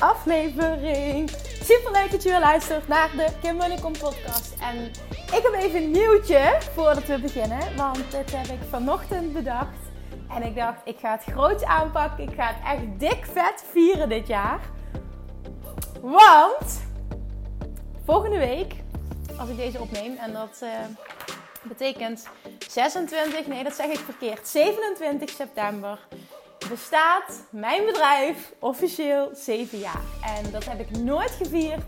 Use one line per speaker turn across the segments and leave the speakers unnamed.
aflevering. Super leuk dat je weer luistert naar de Kim Moneycom podcast. En ik heb even een nieuwtje voordat we beginnen, want dit heb ik vanochtend bedacht. En ik dacht, ik ga het groots aanpakken. Ik ga het echt dik vet vieren dit jaar. Want volgende week, als ik deze opneem, en dat uh, betekent 26, nee dat zeg ik verkeerd, 27 september bestaat mijn bedrijf officieel 7 jaar. En dat heb ik nooit gevierd.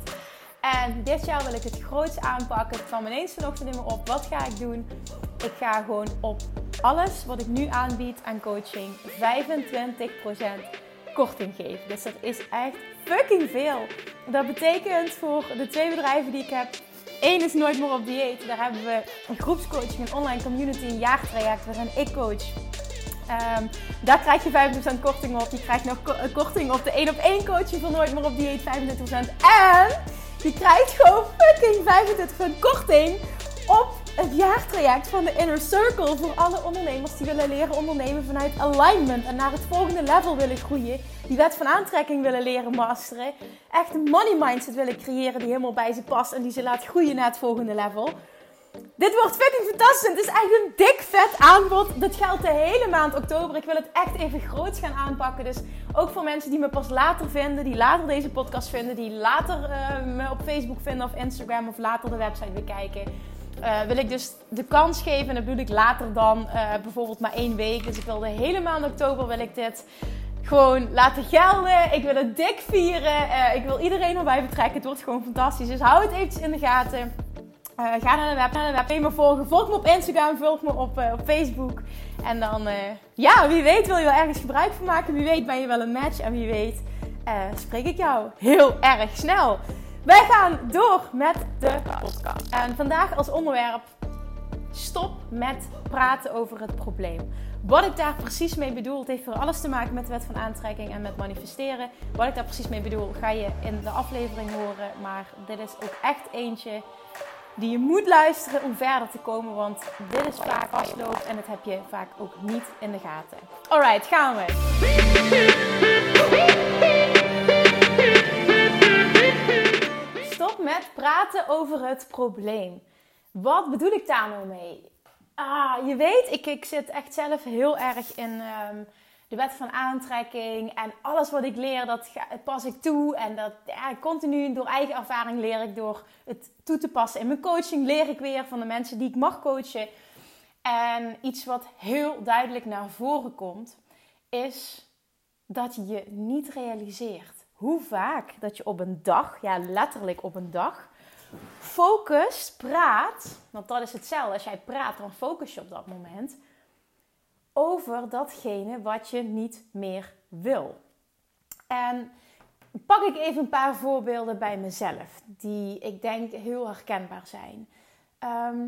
En dit jaar wil ik het groots aanpakken. Het kwam ineens vanochtend in op. Wat ga ik doen? Ik ga gewoon op alles wat ik nu aanbied aan coaching 25% korting geven. Dus dat is echt fucking veel. Dat betekent voor de twee bedrijven die ik heb. Eén is nooit meer op dieet. Daar hebben we een groepscoaching, een online community, een jaartraject waarin ik coach Um, daar krijg je 25% korting op. Je krijgt nog korting op de 1 op 1 coaching voor Nooit meer op dieet 25%. En je krijgt gewoon fucking 25% korting op het jaartraject van de Inner Circle. Voor alle ondernemers die willen leren ondernemen vanuit alignment. En naar het volgende level willen groeien. Die wet van aantrekking willen leren masteren. Echt een money mindset willen creëren die helemaal bij ze past. En die ze laat groeien naar het volgende level. Dit wordt fucking fantastisch. Het is echt een dik vet aanbod. Dat geldt de hele maand oktober. Ik wil het echt even groots gaan aanpakken. Dus ook voor mensen die me pas later vinden, die later deze podcast vinden, die later uh, me op Facebook vinden of Instagram of later de website bekijken. Uh, wil ik dus de kans geven, en dat bedoel ik later dan uh, bijvoorbeeld maar één week. Dus ik wil de hele maand oktober wil ik dit gewoon laten gelden. Ik wil het dik vieren. ik wil iedereen erbij betrekken. Het wordt gewoon fantastisch. Dus hou het eventjes in de gaten. Uh, ga naar de web, naar de web. me volgen. Volg me op Instagram, volg me op, uh, op Facebook. En dan, uh, ja, wie weet wil je wel ergens gebruik van maken. Wie weet ben je wel een match. En wie weet spreek ik jou heel erg snel. Wij gaan door met de podcast. En vandaag als onderwerp stop met praten over het probleem. Wat ik daar precies mee bedoel, het heeft voor alles te maken met de wet van aantrekking en met manifesteren. Wat ik daar precies mee bedoel, ga je in de aflevering horen. Maar dit is ook echt eentje die je moet luisteren om verder te komen. Want dit is vaak vastloop en dat heb je vaak ook niet in de gaten. Alright, gaan we. Stop met praten over het probleem. Wat bedoel ik daar nou mee? Ah, je weet, ik, ik zit echt zelf heel erg in ehm, de wet van aantrekking. En alles wat ik leer, dat pas ik toe. En dat ja, continu door eigen ervaring leer ik door het toe te passen. In mijn coaching leer ik weer van de mensen die ik mag coachen. En iets wat heel duidelijk naar voren komt, is dat je je niet realiseert hoe vaak dat je op een dag, ja letterlijk op een dag, focust, praat. Want dat is hetzelfde. Als jij praat, dan focus je op dat moment over datgene wat je niet meer wil. En pak ik even een paar voorbeelden bij mezelf, die ik denk heel herkenbaar zijn. Ehm,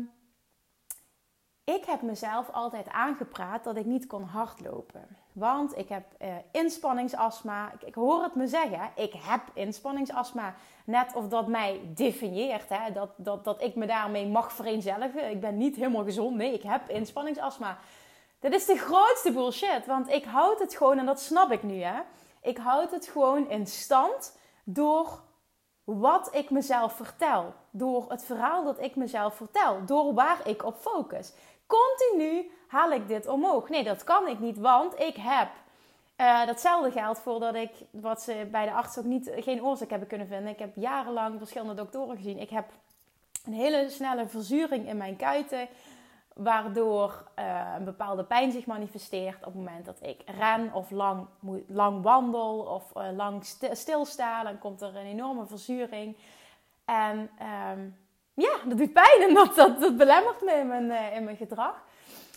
ik heb mezelf altijd aangepraat dat ik niet kon hardlopen. Want ik heb uh, inspanningsastma. Ik, hoor het me zeggen. Ik heb inspanningsastma. Net of dat mij definieert. Hè? Dat, dat, dat ik me daarmee mag vereenzelvigen. Ik ben niet helemaal gezond. Nee, ik heb inspanningsastma. Dit is de grootste bullshit. Want ik houd het gewoon, en dat snap ik nu hè. Ik houd het gewoon in stand door wat ik mezelf vertel. Door het verhaal dat ik mezelf vertel. Door waar ik op focus. Continu haal ik dit omhoog. Nee, dat kan ik niet, want ik heb. Uh, datzelfde geldt voordat ik, wat ze bij de arts ook niet, geen oorzaak hebben kunnen vinden. Ik heb jarenlang verschillende doktoren gezien. Ik heb een hele snelle verzuring in mijn kuiten waardoor uh, een bepaalde pijn zich manifesteert op het moment dat ik ren of lang, lang wandel of uh, lang st stilsta. Dan komt er een enorme verzuring. En um, ja, dat doet pijn en dat, dat, belemmert me in mijn, uh, in mijn gedrag.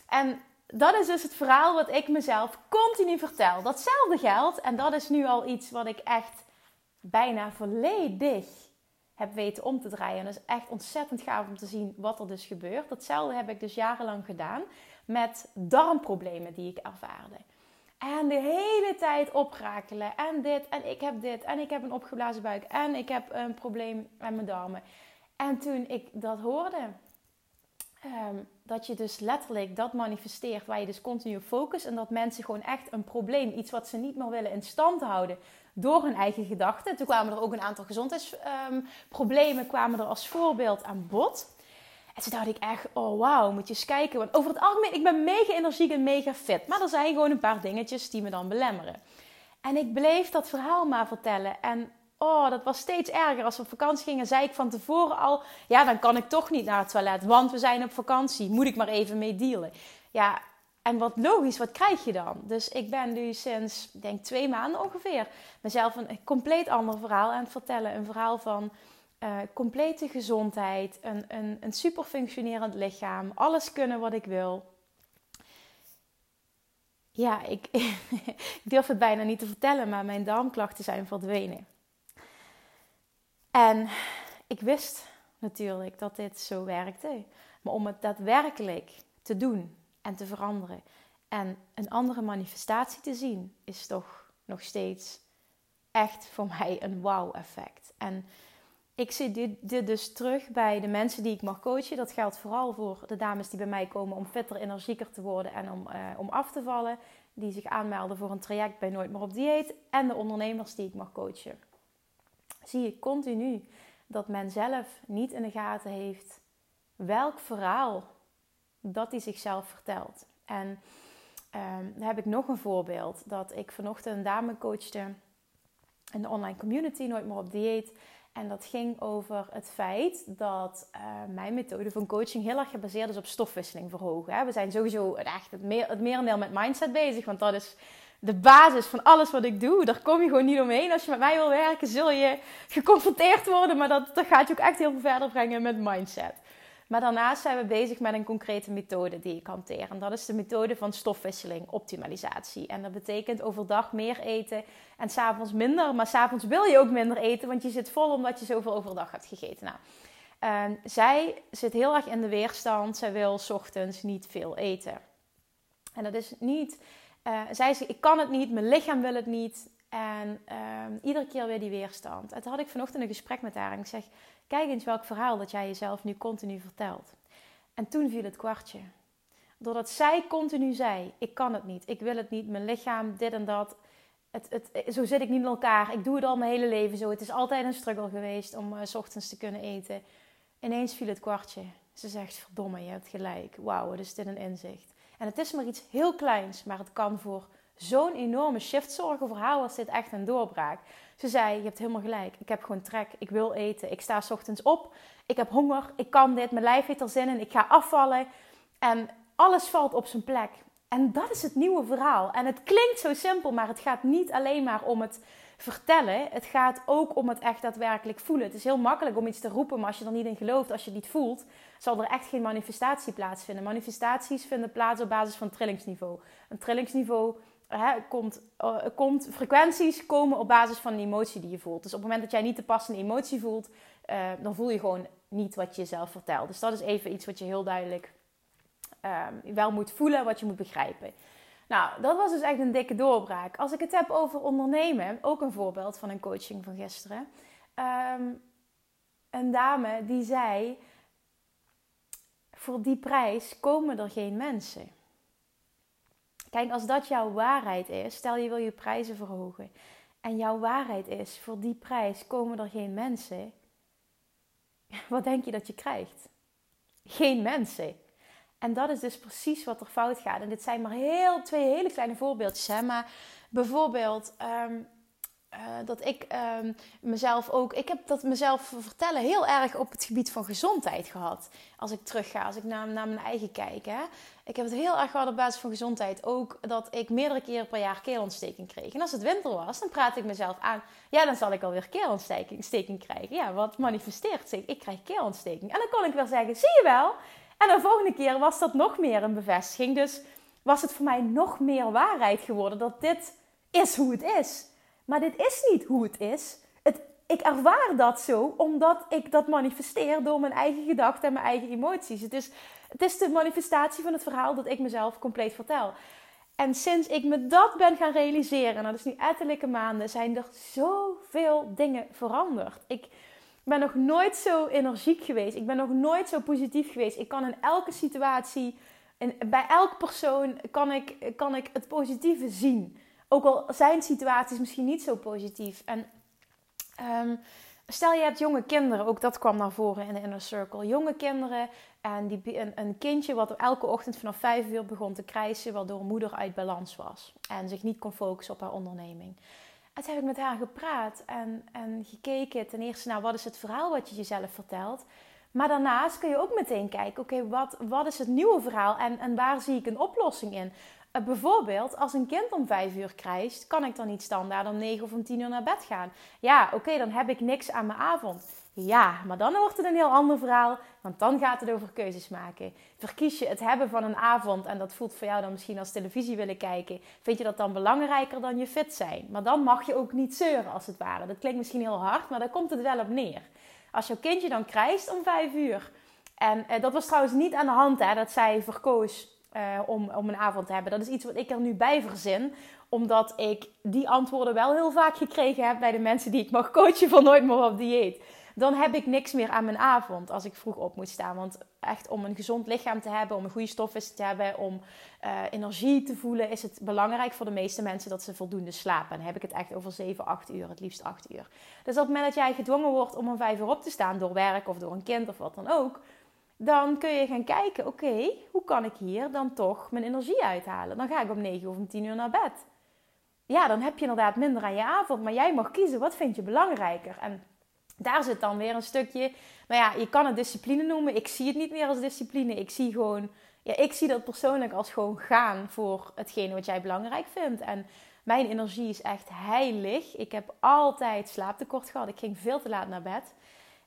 En dat is dus het verhaal wat ik mezelf continu vertel. Datzelfde geldt, en dat is nu al iets wat ik echt bijna volledig heb weten om te draaien. En dat is echt ontzettend gaaf om te zien wat er dus gebeurt. Datzelfde heb ik dus jarenlang gedaan met darmproblemen die ik ervaarde. En de hele tijd oprakelen. En dit, en ik heb dit, en ik heb een opgeblazen buik, en ik heb een probleem met mijn darmen. En toen ik dat hoorde, ehm, dat je dus letterlijk dat manifesteert waar je dus continu focust. En dat mensen gewoon echt een probleem, iets wat ze niet meer willen in stand houden door hun eigen gedachten. Toen kwamen er ook een aantal gezondheidsproblemen kwamen er als voorbeeld aan bod. En toen dacht ik echt, oh wauw, moet je eens kijken. Want over het algemeen, ik ben mega energiek en mega fit. Maar er zijn gewoon een paar dingetjes die me dan belemmeren. En ik bleef dat verhaal maar vertellen. En oh, dat was steeds erger. Als we op vakantie gingen, zei ik van tevoren al... Ja, dan kan ik toch niet naar het toilet, want we zijn op vakantie. Moet ik maar even mee dealen. Ja, en wat logisch, wat krijg je dan? Dus ik ben nu sinds, denk twee maanden ongeveer... mezelf een compleet ander verhaal aan het vertellen. Een verhaal van... Uh, complete gezondheid, een, een, een super functionerend lichaam, alles kunnen wat ik wil ja, ik, ik durf het bijna niet te vertellen, maar mijn darmklachten zijn verdwenen. En ik wist natuurlijk dat dit zo werkte. Maar om het daadwerkelijk te doen en te veranderen en een andere manifestatie te zien, is toch nog steeds echt voor mij een wow-effect. En ik zie dit, dus terug bij de mensen die ik mag coachen. Dat geldt vooral voor de dames die bij mij komen om fitter, energieker te worden en om, uh, om af te vallen. Die zich aanmelden voor een traject bij Nooit meer op dieet. En de ondernemers die ik mag coachen. Zie ik continu dat men zelf niet in de gaten heeft welk verhaal dat hij zichzelf vertelt. En um, dan heb ik nog een voorbeeld. Dat ik vanochtend een dame coachte in de online community Nooit meer op dieet. En dat ging over het feit dat uh, mijn methode van coaching heel erg gebaseerd is op stofwisseling verhogen. We zijn sowieso echt het, meer, het merendeel met mindset bezig, want dat is de basis van alles wat ik doe. Daar kom je gewoon niet omheen. Als je met mij wil werken, zul je geconfronteerd worden, maar dat, dat gaat je ook echt heel veel verder brengen met mindset. Maar daarnaast zijn we bezig met een concrete methode die ik hanteer. En dat is de methode van stofwisseling, optimalisatie. En dat betekent overdag meer eten en s'avonds minder. Maar s'avonds wil je ook minder eten, want je zit vol omdat je zoveel overdag hebt gegeten. Nou, uh, zij zit heel erg in de weerstand. Zij wil ochtends niet veel eten. En dat is niet... Zij zegt, ik kan het niet, mijn lichaam wil het niet. En uh, iedere keer weer die weerstand. En toen had ik vanochtend een gesprek met haar en ik zeg... Kijk eens welk verhaal dat jij jezelf nu continu vertelt. En toen viel het kwartje. Doordat zij continu zei: Ik kan het niet, ik wil het niet, mijn lichaam, dit en dat. Het, het, zo zit ik niet in elkaar. Ik doe het al mijn hele leven zo. Het is altijd een struggle geweest om uh, s ochtends te kunnen eten. Ineens viel het kwartje. Ze zegt: Verdomme, je hebt gelijk. Wauw, is dit een inzicht. En het is maar iets heel kleins, maar het kan voor zo'n enorme shift zorgen. Voor haar was dit echt een doorbraak. Ze zei: Je hebt helemaal gelijk. Ik heb gewoon trek. Ik wil eten. Ik sta s ochtends op. Ik heb honger. Ik kan dit. Mijn lijf heeft er zin in. Ik ga afvallen. En alles valt op zijn plek. En dat is het nieuwe verhaal. En het klinkt zo simpel, maar het gaat niet alleen maar om het vertellen. Het gaat ook om het echt daadwerkelijk voelen. Het is heel makkelijk om iets te roepen, maar als je er niet in gelooft, als je het niet voelt, zal er echt geen manifestatie plaatsvinden. Manifestaties vinden plaats op basis van trillingsniveau. Een trillingsniveau hè, komt, uh, komt, frequenties komen op basis van de emotie die je voelt. Dus op het moment dat jij niet de passende emotie voelt, uh, dan voel je gewoon niet wat je jezelf vertelt. Dus dat is even iets wat je heel duidelijk um, wel moet voelen, wat je moet begrijpen. Nou, dat was dus echt een dikke doorbraak. Als ik het heb over ondernemen, ook een voorbeeld van een coaching van gisteren. Um, een dame die zei: Voor die prijs komen er geen mensen. Kijk, als dat jouw waarheid is, stel je wil je prijzen verhogen. En jouw waarheid is, voor die prijs komen er geen mensen. Wat denk je dat je krijgt? Geen mensen. En dat is dus precies wat er fout gaat. En dit zijn maar heel, twee hele kleine voorbeeldjes. Hè? Maar bijvoorbeeld, um, uh, dat ik um, mezelf ook. Ik heb dat mezelf vertellen heel erg op het gebied van gezondheid gehad. Als ik terugga, als ik naar, naar mijn eigen kijk. Hè. Ik heb het heel erg gehad op basis van gezondheid. Ook dat ik meerdere keren per jaar keelontsteking kreeg. En als het winter was, dan praat ik mezelf aan. Ja, dan zal ik alweer keelontsteking krijgen. Ja, wat manifesteert zich? Ik krijg keelontsteking. En dan kon ik wel zeggen: zie je wel. En de volgende keer was dat nog meer een bevestiging. Dus was het voor mij nog meer waarheid geworden dat dit is hoe het is. Maar dit is niet hoe het is. Het, ik ervaar dat zo omdat ik dat manifesteer door mijn eigen gedachten en mijn eigen emoties. Het is, het is de manifestatie van het verhaal dat ik mezelf compleet vertel. En sinds ik me dat ben gaan realiseren, nou, dat is nu ettelijke maanden, zijn er zoveel dingen veranderd. Ik, Ik ben nog nooit zo energiek geweest. Ik ben nog nooit zo positief geweest. Ik kan in elke situatie, en bij elke persoon, kan ik, kan ik het positieve zien. Ook al zijn situaties misschien niet zo positief. En um, stel je hebt jonge kinderen, ook dat kwam naar voren in de inner circle. Jonge kinderen en die, een, een kindje wat elke ochtend vanaf 5 uur begon te krijsen, waardoor moeder uit balans was en zich niet kon focussen op haar onderneming. En heb ik met haar gepraat en, en gekeken ten eerste naar wat is het verhaal wat je jezelf vertelt. Maar daarnaast kun je ook meteen kijken, oké, wat, wat is het nieuwe verhaal en, en waar zie ik een oplossing in? Uh, bijvoorbeeld, als een kind om vijf uur krijgt, kan ik dan niet standaard om negen of om tien uur naar bed gaan? Ja, oké, dan heb ik niks aan mijn avond. Ja, maar dan wordt het een heel ander verhaal, want dan gaat het over keuzes maken. Verkies je het hebben van een avond en dat voelt voor jou dan misschien als televisie willen kijken, vind je dat dan belangrijker dan je fit zijn? Maar dan mag je ook niet zeuren als het ware. Dat klinkt misschien heel hard, maar daar komt het wel op neer. Als jouw kindje dan krijgt om vijf uur, en eh, dat was trouwens niet aan de hand hè, dat zij verkoos uh, om, om een avond te hebben. Dat is iets wat ik er nu bij verzin. Omdat ik die antwoorden wel heel vaak gekregen heb bij de mensen die ik mag coachen van Nooit meer op dieet. Dan heb ik niks meer aan mijn avond als ik vroeg op moet staan. Want echt om een gezond lichaam te hebben, om een goede stofwisseling te hebben, om uh, energie te voelen, is het belangrijk voor de meeste mensen dat ze voldoende slapen. En dan heb ik het echt over 7, 8 uur, het liefst 8 uur. Dus op het moment dat jij gedwongen wordt om om 5 uur op te staan door werk of door een kind of wat dan ook, dan kun je gaan kijken, oké, hoe kan ik hier dan toch mijn energie uithalen? Dan ga ik om 9 of om 10 uur naar bed. Ja, dan heb je inderdaad minder aan je avond, maar jij mag kiezen, wat vind je belangrijker? En daar zit dan weer een stukje, nou ja, je kan het discipline noemen. Ik zie het niet meer als discipline. Ik zie gewoon, ja, ik zie dat persoonlijk als gewoon gaan voor hetgene wat jij belangrijk vindt. En mijn energie is echt heilig. Ik heb altijd slaaptekort gehad. Ik ging veel te laat naar bed.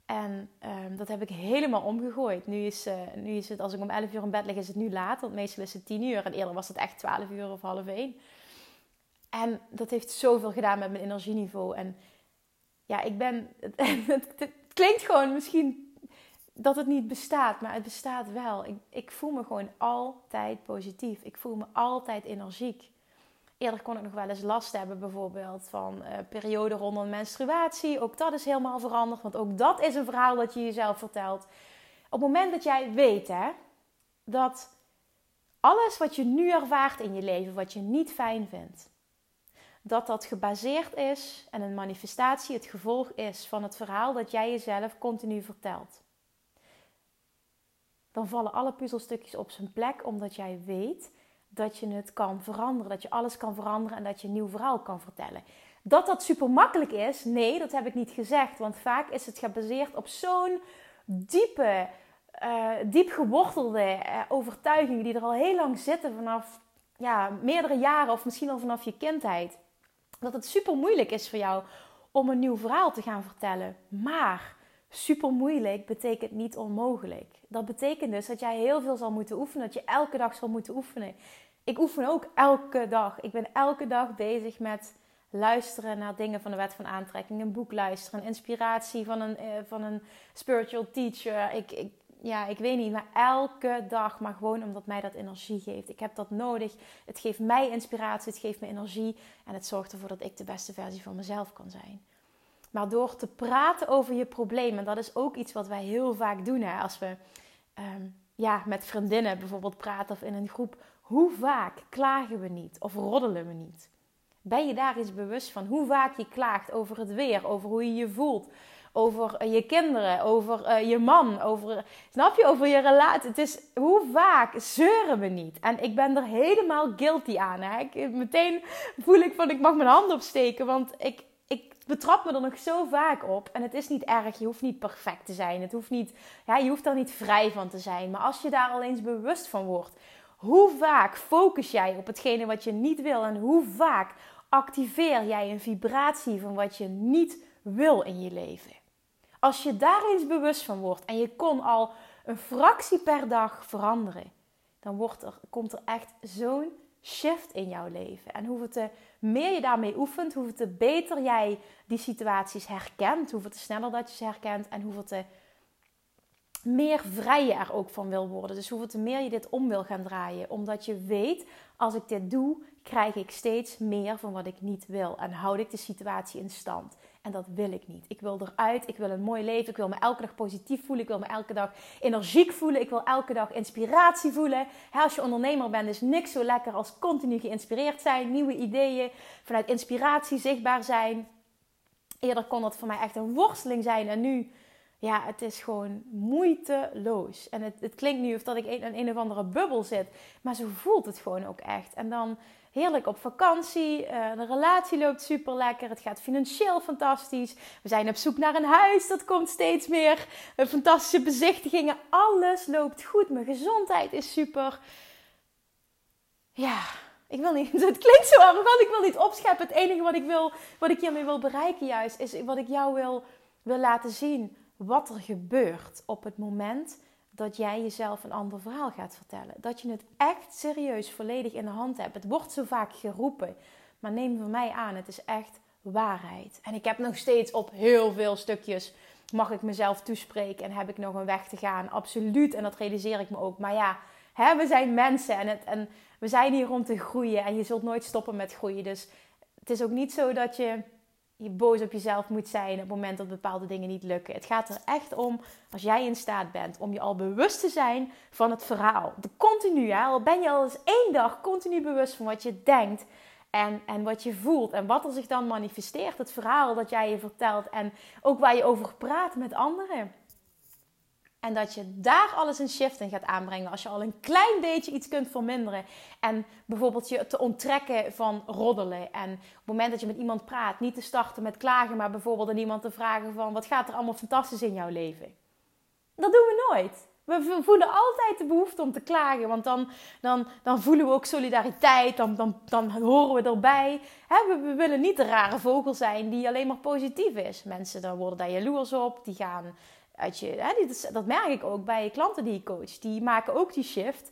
En um, dat heb ik helemaal omgegooid. Nu is, uh, nu is het, als ik om 11 uur in bed lig, is het nu laat. Want meestal is het 10 uur. En eerder was het echt 12 uur of half 1. En dat heeft zoveel gedaan met mijn energieniveau. En ja, ik ben. Het, het, klinkt gewoon misschien dat het niet bestaat, maar het bestaat wel. Ik, ik voel me gewoon altijd positief. Ik voel me altijd energiek. Eerder kon ik nog wel eens last hebben, bijvoorbeeld van uh, periode rondom menstruatie. Ook dat is helemaal veranderd, want ook dat is een verhaal dat je jezelf vertelt. Op het moment dat jij weet hè, dat alles wat je nu ervaart in je leven, wat je niet fijn vindt, dat dat gebaseerd is en een manifestatie het gevolg is van het verhaal dat jij jezelf continu vertelt. Dan vallen alle puzzelstukjes op zijn plek omdat jij weet dat je het kan veranderen, dat je alles kan veranderen en dat je een nieuw verhaal kan vertellen. Dat dat super makkelijk is, nee, dat heb ik niet gezegd, want vaak is het gebaseerd op zo'n diepe, uh, diep gewortelde uh, overtuigingen die er al heel lang zitten vanaf ja, meerdere jaren of misschien al vanaf je kindheid dat het super moeilijk is voor jou om een nieuw verhaal te gaan vertellen. Maar super moeilijk betekent niet onmogelijk. Dat betekent dus dat jij heel veel zal moeten oefenen, dat je elke dag zal moeten oefenen. Ik oefen ook elke dag. Ik ben elke dag bezig met luisteren naar dingen van de wet van aantrekking, een boek luisteren, inspiratie van een, eh, van een spiritual teacher. Ik, ik ja, ik weet niet, maar elke dag. Maar gewoon omdat mij dat energie geeft. Ik heb dat nodig. Het geeft mij inspiratie, het geeft me energie. En het zorgt ervoor dat ik de beste versie van mezelf kan zijn. Maar door te praten over je problemen, dat is ook iets wat wij heel vaak doen. Hè? Als we ehm, ja, met vriendinnen bijvoorbeeld praten of in een groep. Hoe vaak klagen we niet of roddelen we niet? Ben je daar eens bewust van hoe vaak je klaagt over het weer, over hoe je je voelt, over eh, je kinderen, over uh, je man, over, snap je, over je relatie. Het is, hoe vaak zeuren we niet? En ik ben er helemaal guilty aan. Hè? Ik, meteen voel ik van, ik mag mijn hand opsteken, want ik, ik betrap me er nog zo vaak op. En het is niet erg, je hoeft niet perfect te zijn. Het hoeft niet, ja, je hoeft er niet vrij van te zijn. Maar als je daar al eens bewust van wordt, hoe vaak focus jij op hetgene wat je niet wil en hoe vaak activeer jij een vibratie van wat je niet wil in je leven? Als je daar eens bewust van wordt en je kon al een fractie per dag veranderen, dan wordt er, komt er echt zo'n shift in jouw leven. En hoeveel te meer je daarmee oefent, hoeveel te beter jij die situaties herkent, hoeveel te sneller dat je ze herkent en hoeveel te meer vrij je er ook van wil worden. Dus hoeveel te meer je dit om wil gaan draaien. Omdat je weet, als ik dit doe, krijg ik steeds meer van wat ik niet wil. En houd ik de situatie in stand. En dat wil ik niet. Ik wil eruit. Ik wil een mooi leven. Ik wil me elke dag positief voelen. Ik wil me elke dag energiek voelen. Ik wil elke dag inspiratie voelen. als je ondernemer bent, is niks zo lekker als continu geïnspireerd zijn. Nieuwe ideeën vanuit inspiratie zichtbaar zijn. Eerder kon dat voor mij echt een worsteling zijn. En nu, ja, het is gewoon moeiteloos. En het, het klinkt nu of dat ik in een, een of andere bubbel zit. Maar zo voelt het gewoon ook echt. En dan heerlijk op vakantie. Uh, de relatie loopt super lekker. Het gaat financieel fantastisch. We zijn op zoek naar een huis. Dat komt steeds meer. Fantastische bezichtigingen. Alles loopt goed. Mijn gezondheid is super. Ja, ik wil niet. Het klinkt zo arrogant. Ik wil niet opscheppen. Het enige wat ik wil, wat ik hiermee wil bereiken, juist, is wat ik jou wil, wil laten zien. Wat er gebeurt op het moment dat jij jezelf een ander verhaal gaat vertellen. Dat je het echt serieus volledig in de hand hebt. Het wordt zo vaak geroepen, maar neem van mij aan, het is echt waarheid. En ik heb nog steeds op heel veel stukjes mag ik mezelf toespreken en heb ik nog een weg te gaan. Absoluut, en dat realiseer ik me ook. Maar ja, hè, we zijn mensen en, het, en we zijn hier om te groeien en je zult nooit stoppen met groeien. Dus het is ook niet zo dat je je boos op jezelf moet zijn op het moment dat bepaalde dingen niet lukken. Het gaat er echt om, als jij in staat bent, om je al bewust te zijn van het verhaal. De continu, al ben je al eens één dag continu bewust van wat je denkt en, en wat je voelt. En wat er zich dan manifesteert, het verhaal dat jij je vertelt en ook waar je over praat met anderen. En dat je daar alles een shift in gaat aanbrengen. Als je al een klein beetje iets kunt verminderen. En bijvoorbeeld je te onttrekken van roddelen. En op het moment dat je met iemand praat, niet te starten met klagen, maar bijvoorbeeld aan iemand te vragen van wat gaat er allemaal fantastisch in jouw leven. Dat doen we nooit. We voelen altijd de behoefte om te klagen, want dan, dan, dan voelen we ook solidariteit, dan, dan, dan horen we erbij. we, we, willen niet de rare vogel zijn die alleen maar positief is. Mensen dan worden daar jaloers op, die gaan je, dat merk ik ook bij klanten die ik coach. Die maken ook die shift.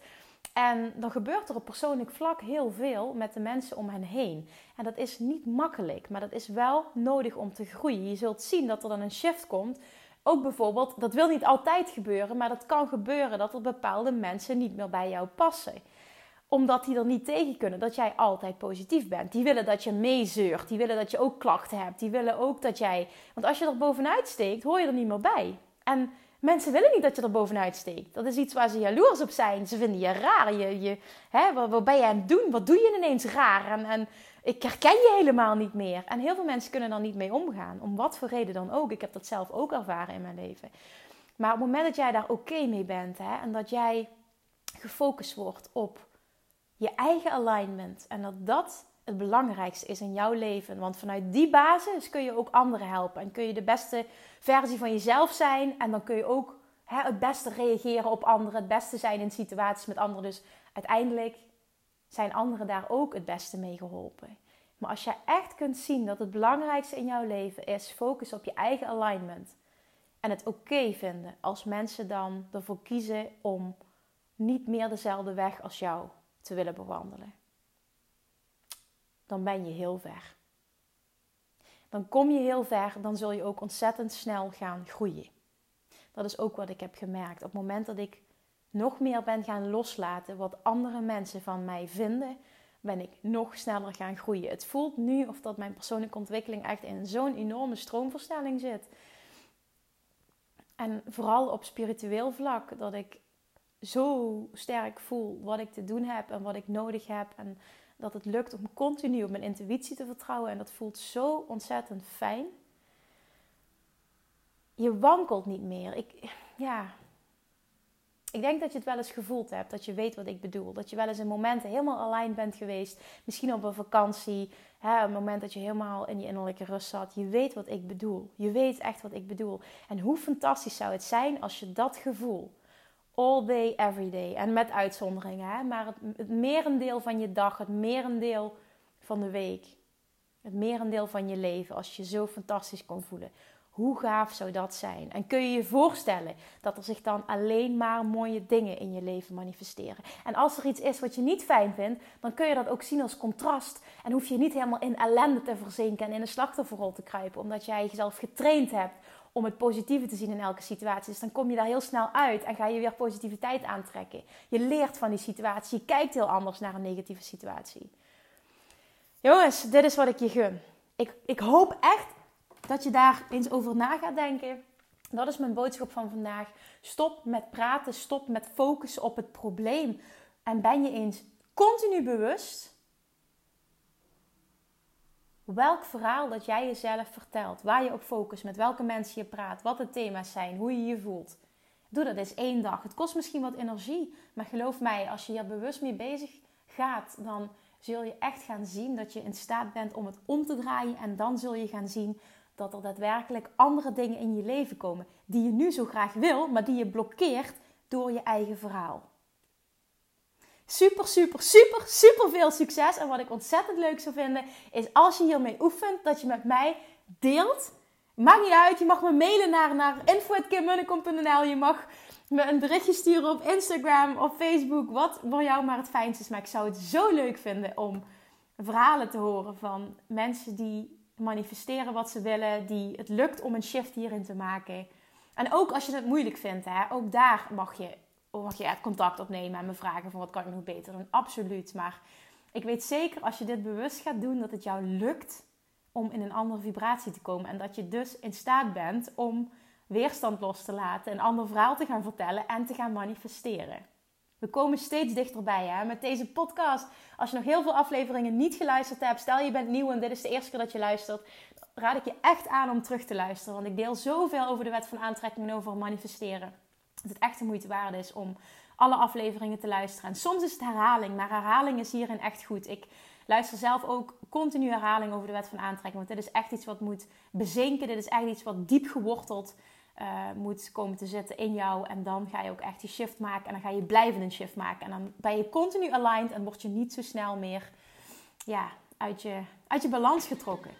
En dan gebeurt er op persoonlijk vlak heel veel met de mensen om hen heen. En dat is niet makkelijk, maar dat is wel nodig om te groeien. Je zult zien dat er dan een shift komt. Ook bijvoorbeeld, dat wil niet altijd gebeuren, maar dat kan gebeuren dat er bepaalde mensen niet meer bij jou passen omdat die er niet tegen kunnen dat jij altijd positief bent. Die willen dat je meezeurt. Die willen dat je ook klachten hebt. Die willen ook dat jij. Want als je er bovenuit steekt, hoor je er niet meer bij. En mensen willen niet dat je er bovenuit steekt. Dat is iets waar ze jaloers op zijn. Ze vinden je raar. Je, hè, wat, ben je aan het doen? Wat doe je ineens raar? En, en ik herken je helemaal niet meer. En heel veel mensen kunnen er niet mee omgaan. Om wat voor reden dan ook. Ik heb dat zelf ook ervaren in mijn leven. Maar op het moment dat jij daar oké mee bent hè, en dat jij gefocust wordt op je eigen alignment en dat dat het belangrijkste is in jouw leven. Want vanuit die basis kun je ook anderen helpen. En kun je de beste versie van jezelf zijn. En dan kun je ook hè, het beste reageren op anderen. Het beste zijn in situaties met anderen. Dus uiteindelijk zijn anderen daar ook het beste mee geholpen. Maar als je echt kunt zien dat het belangrijkste in jouw leven is focus op je eigen alignment. En het oké vinden als mensen dan ervoor kiezen om niet meer dezelfde weg als jou te willen bewandelen dan ben je heel ver. Dan kom je heel ver, dan zul je ook ontzettend snel gaan groeien. Dat is ook wat ik heb gemerkt. Op het moment dat ik nog meer ben gaan loslaten wat andere mensen van mij vinden, ben ik nog sneller gaan groeien. Het voelt nu of dat mijn persoonlijke ontwikkeling echt in zo'n enorme stroomversnelling zit. En vooral op spiritueel vlak, dat ik zo sterk voel wat ik te doen heb en wat ik nodig heb. En dat het lukt om continu op mijn intuïtie te vertrouwen. En dat voelt zo ontzettend fijn. Je wankelt niet meer. Ik, ja. ik denk dat je het wel eens gevoeld hebt. Dat je weet wat ik bedoel. Dat je wel eens in momenten helemaal alleen bent geweest. Misschien op een vakantie. Hè, een moment dat je helemaal in je innerlijke rust zat. Je weet wat ik bedoel. Je weet echt wat ik bedoel. En hoe fantastisch zou het zijn als je dat gevoel all day, every day. En met uitzonderingen, hè? maar het, het merendeel van je dag, het merendeel van de week, het merendeel van je leven, als je zo fantastisch kon voelen. Hoe gaaf zou dat zijn? En kun je je voorstellen dat er zich dan alleen maar mooie dingen in je leven manifesteren? En als er iets is wat je niet fijn vindt, dan kun je dat ook zien als contrast. En hoef je niet helemaal in ellende te verzinken en in een slachtofferrol te kruipen, omdat jij jezelf getraind hebt om het positieve te zien in elke situatie. Dus dan kom je daar heel snel uit en ga je weer positiviteit aantrekken. Je leert van die situatie. Je kijkt heel anders naar een negatieve situatie. Jongens, dit is wat ik je gun. Ik, ik hoop echt dat je daar eens over na gaat denken. Dat is mijn boodschap van vandaag. Stop met praten, stop met focussen op het probleem. En ben je eens continu bewust welk verhaal dat jij jezelf vertelt, waar je op focust, met welke mensen je praat, wat de thema's zijn, hoe je je voelt. Doe dat eens één dag. Het kost misschien wat energie, maar geloof mij, als je hier bewust mee bezig gaat, dan zul je echt gaan zien dat je in staat bent om het om te draaien. En dan zul je gaan zien dat er daadwerkelijk andere dingen in je leven komen die je nu zo graag wil, maar die je blokkeert door je eigen verhaal. Super, super, super, super veel succes. En wat ik ontzettend leuk zou vinden, is als je hiermee oefent, dat je met mij deelt. Maakt niet uit, je mag me mailen naar, naar info.kimmunnekom.nl. Je mag me een berichtje sturen op Instagram of Facebook. Wat voor jou maar het fijnste is. Maar ik zou het zo leuk vinden om verhalen te horen van mensen die manifesteren wat ze willen. Die het lukt om een shift hierin te maken. En ook als je het moeilijk vindt, hè, ook daar mag je, mag je contact opnemen en me vragen van wat kan ik nog beter doen. Absoluut. Maar ik weet zeker als je dit bewust gaat doen, dat het jou lukt om in een andere vibratie te komen. En dat je dus in staat bent om weerstand los te laten, een ander verhaal te gaan vertellen en te gaan manifesteren. We komen steeds dichterbij hè? met deze podcast. Als je nog heel veel afleveringen niet geluisterd hebt, stel je bent nieuw en dit is de eerste keer dat je luistert, raad ik je echt aan om terug te luisteren. Want ik deel zoveel over de wet van aantrekking en over manifesteren. Dat het echt de moeite waard is om alle afleveringen te luisteren. En soms is het herhaling, maar herhaling is hierin echt goed. Ik luister zelf ook continu herhaling over de wet van aantrekking. Want dit is echt iets wat moet bezinken. Dit is echt iets wat diep geworteld uh, moet komen te zitten in jou. En dan ga je ook echt die shift maken. En dan ga je blijven een shift maken. En dan ben je continu aligned en word je niet zo snel meer ja, uit, je, uit je balans getrokken.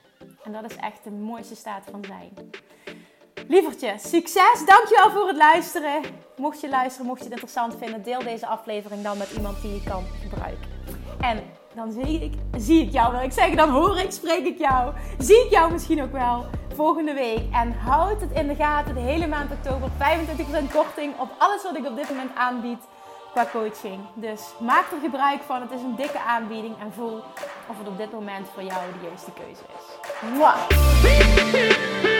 En dat is echt de mooiste staat van zijn. Lievertje, succes! Dankjewel voor het luisteren. Mocht je luisteren, mocht je het interessant vinden, deel deze aflevering dan met iemand die je kan gebruiken. En dan zie ik, zie ik jou, wil ik zeggen. Dan hoor ik, spreek ik jou. Zie ik jou misschien ook wel volgende week. En houd het in de gaten de hele maand oktober. 25% korting op alles wat ik op dit moment aanbied qua coaching. Dus maak er gebruik van. Het is een dikke aanbieding. En voel of het op dit moment voor jou de juiste keuze is. Mwah.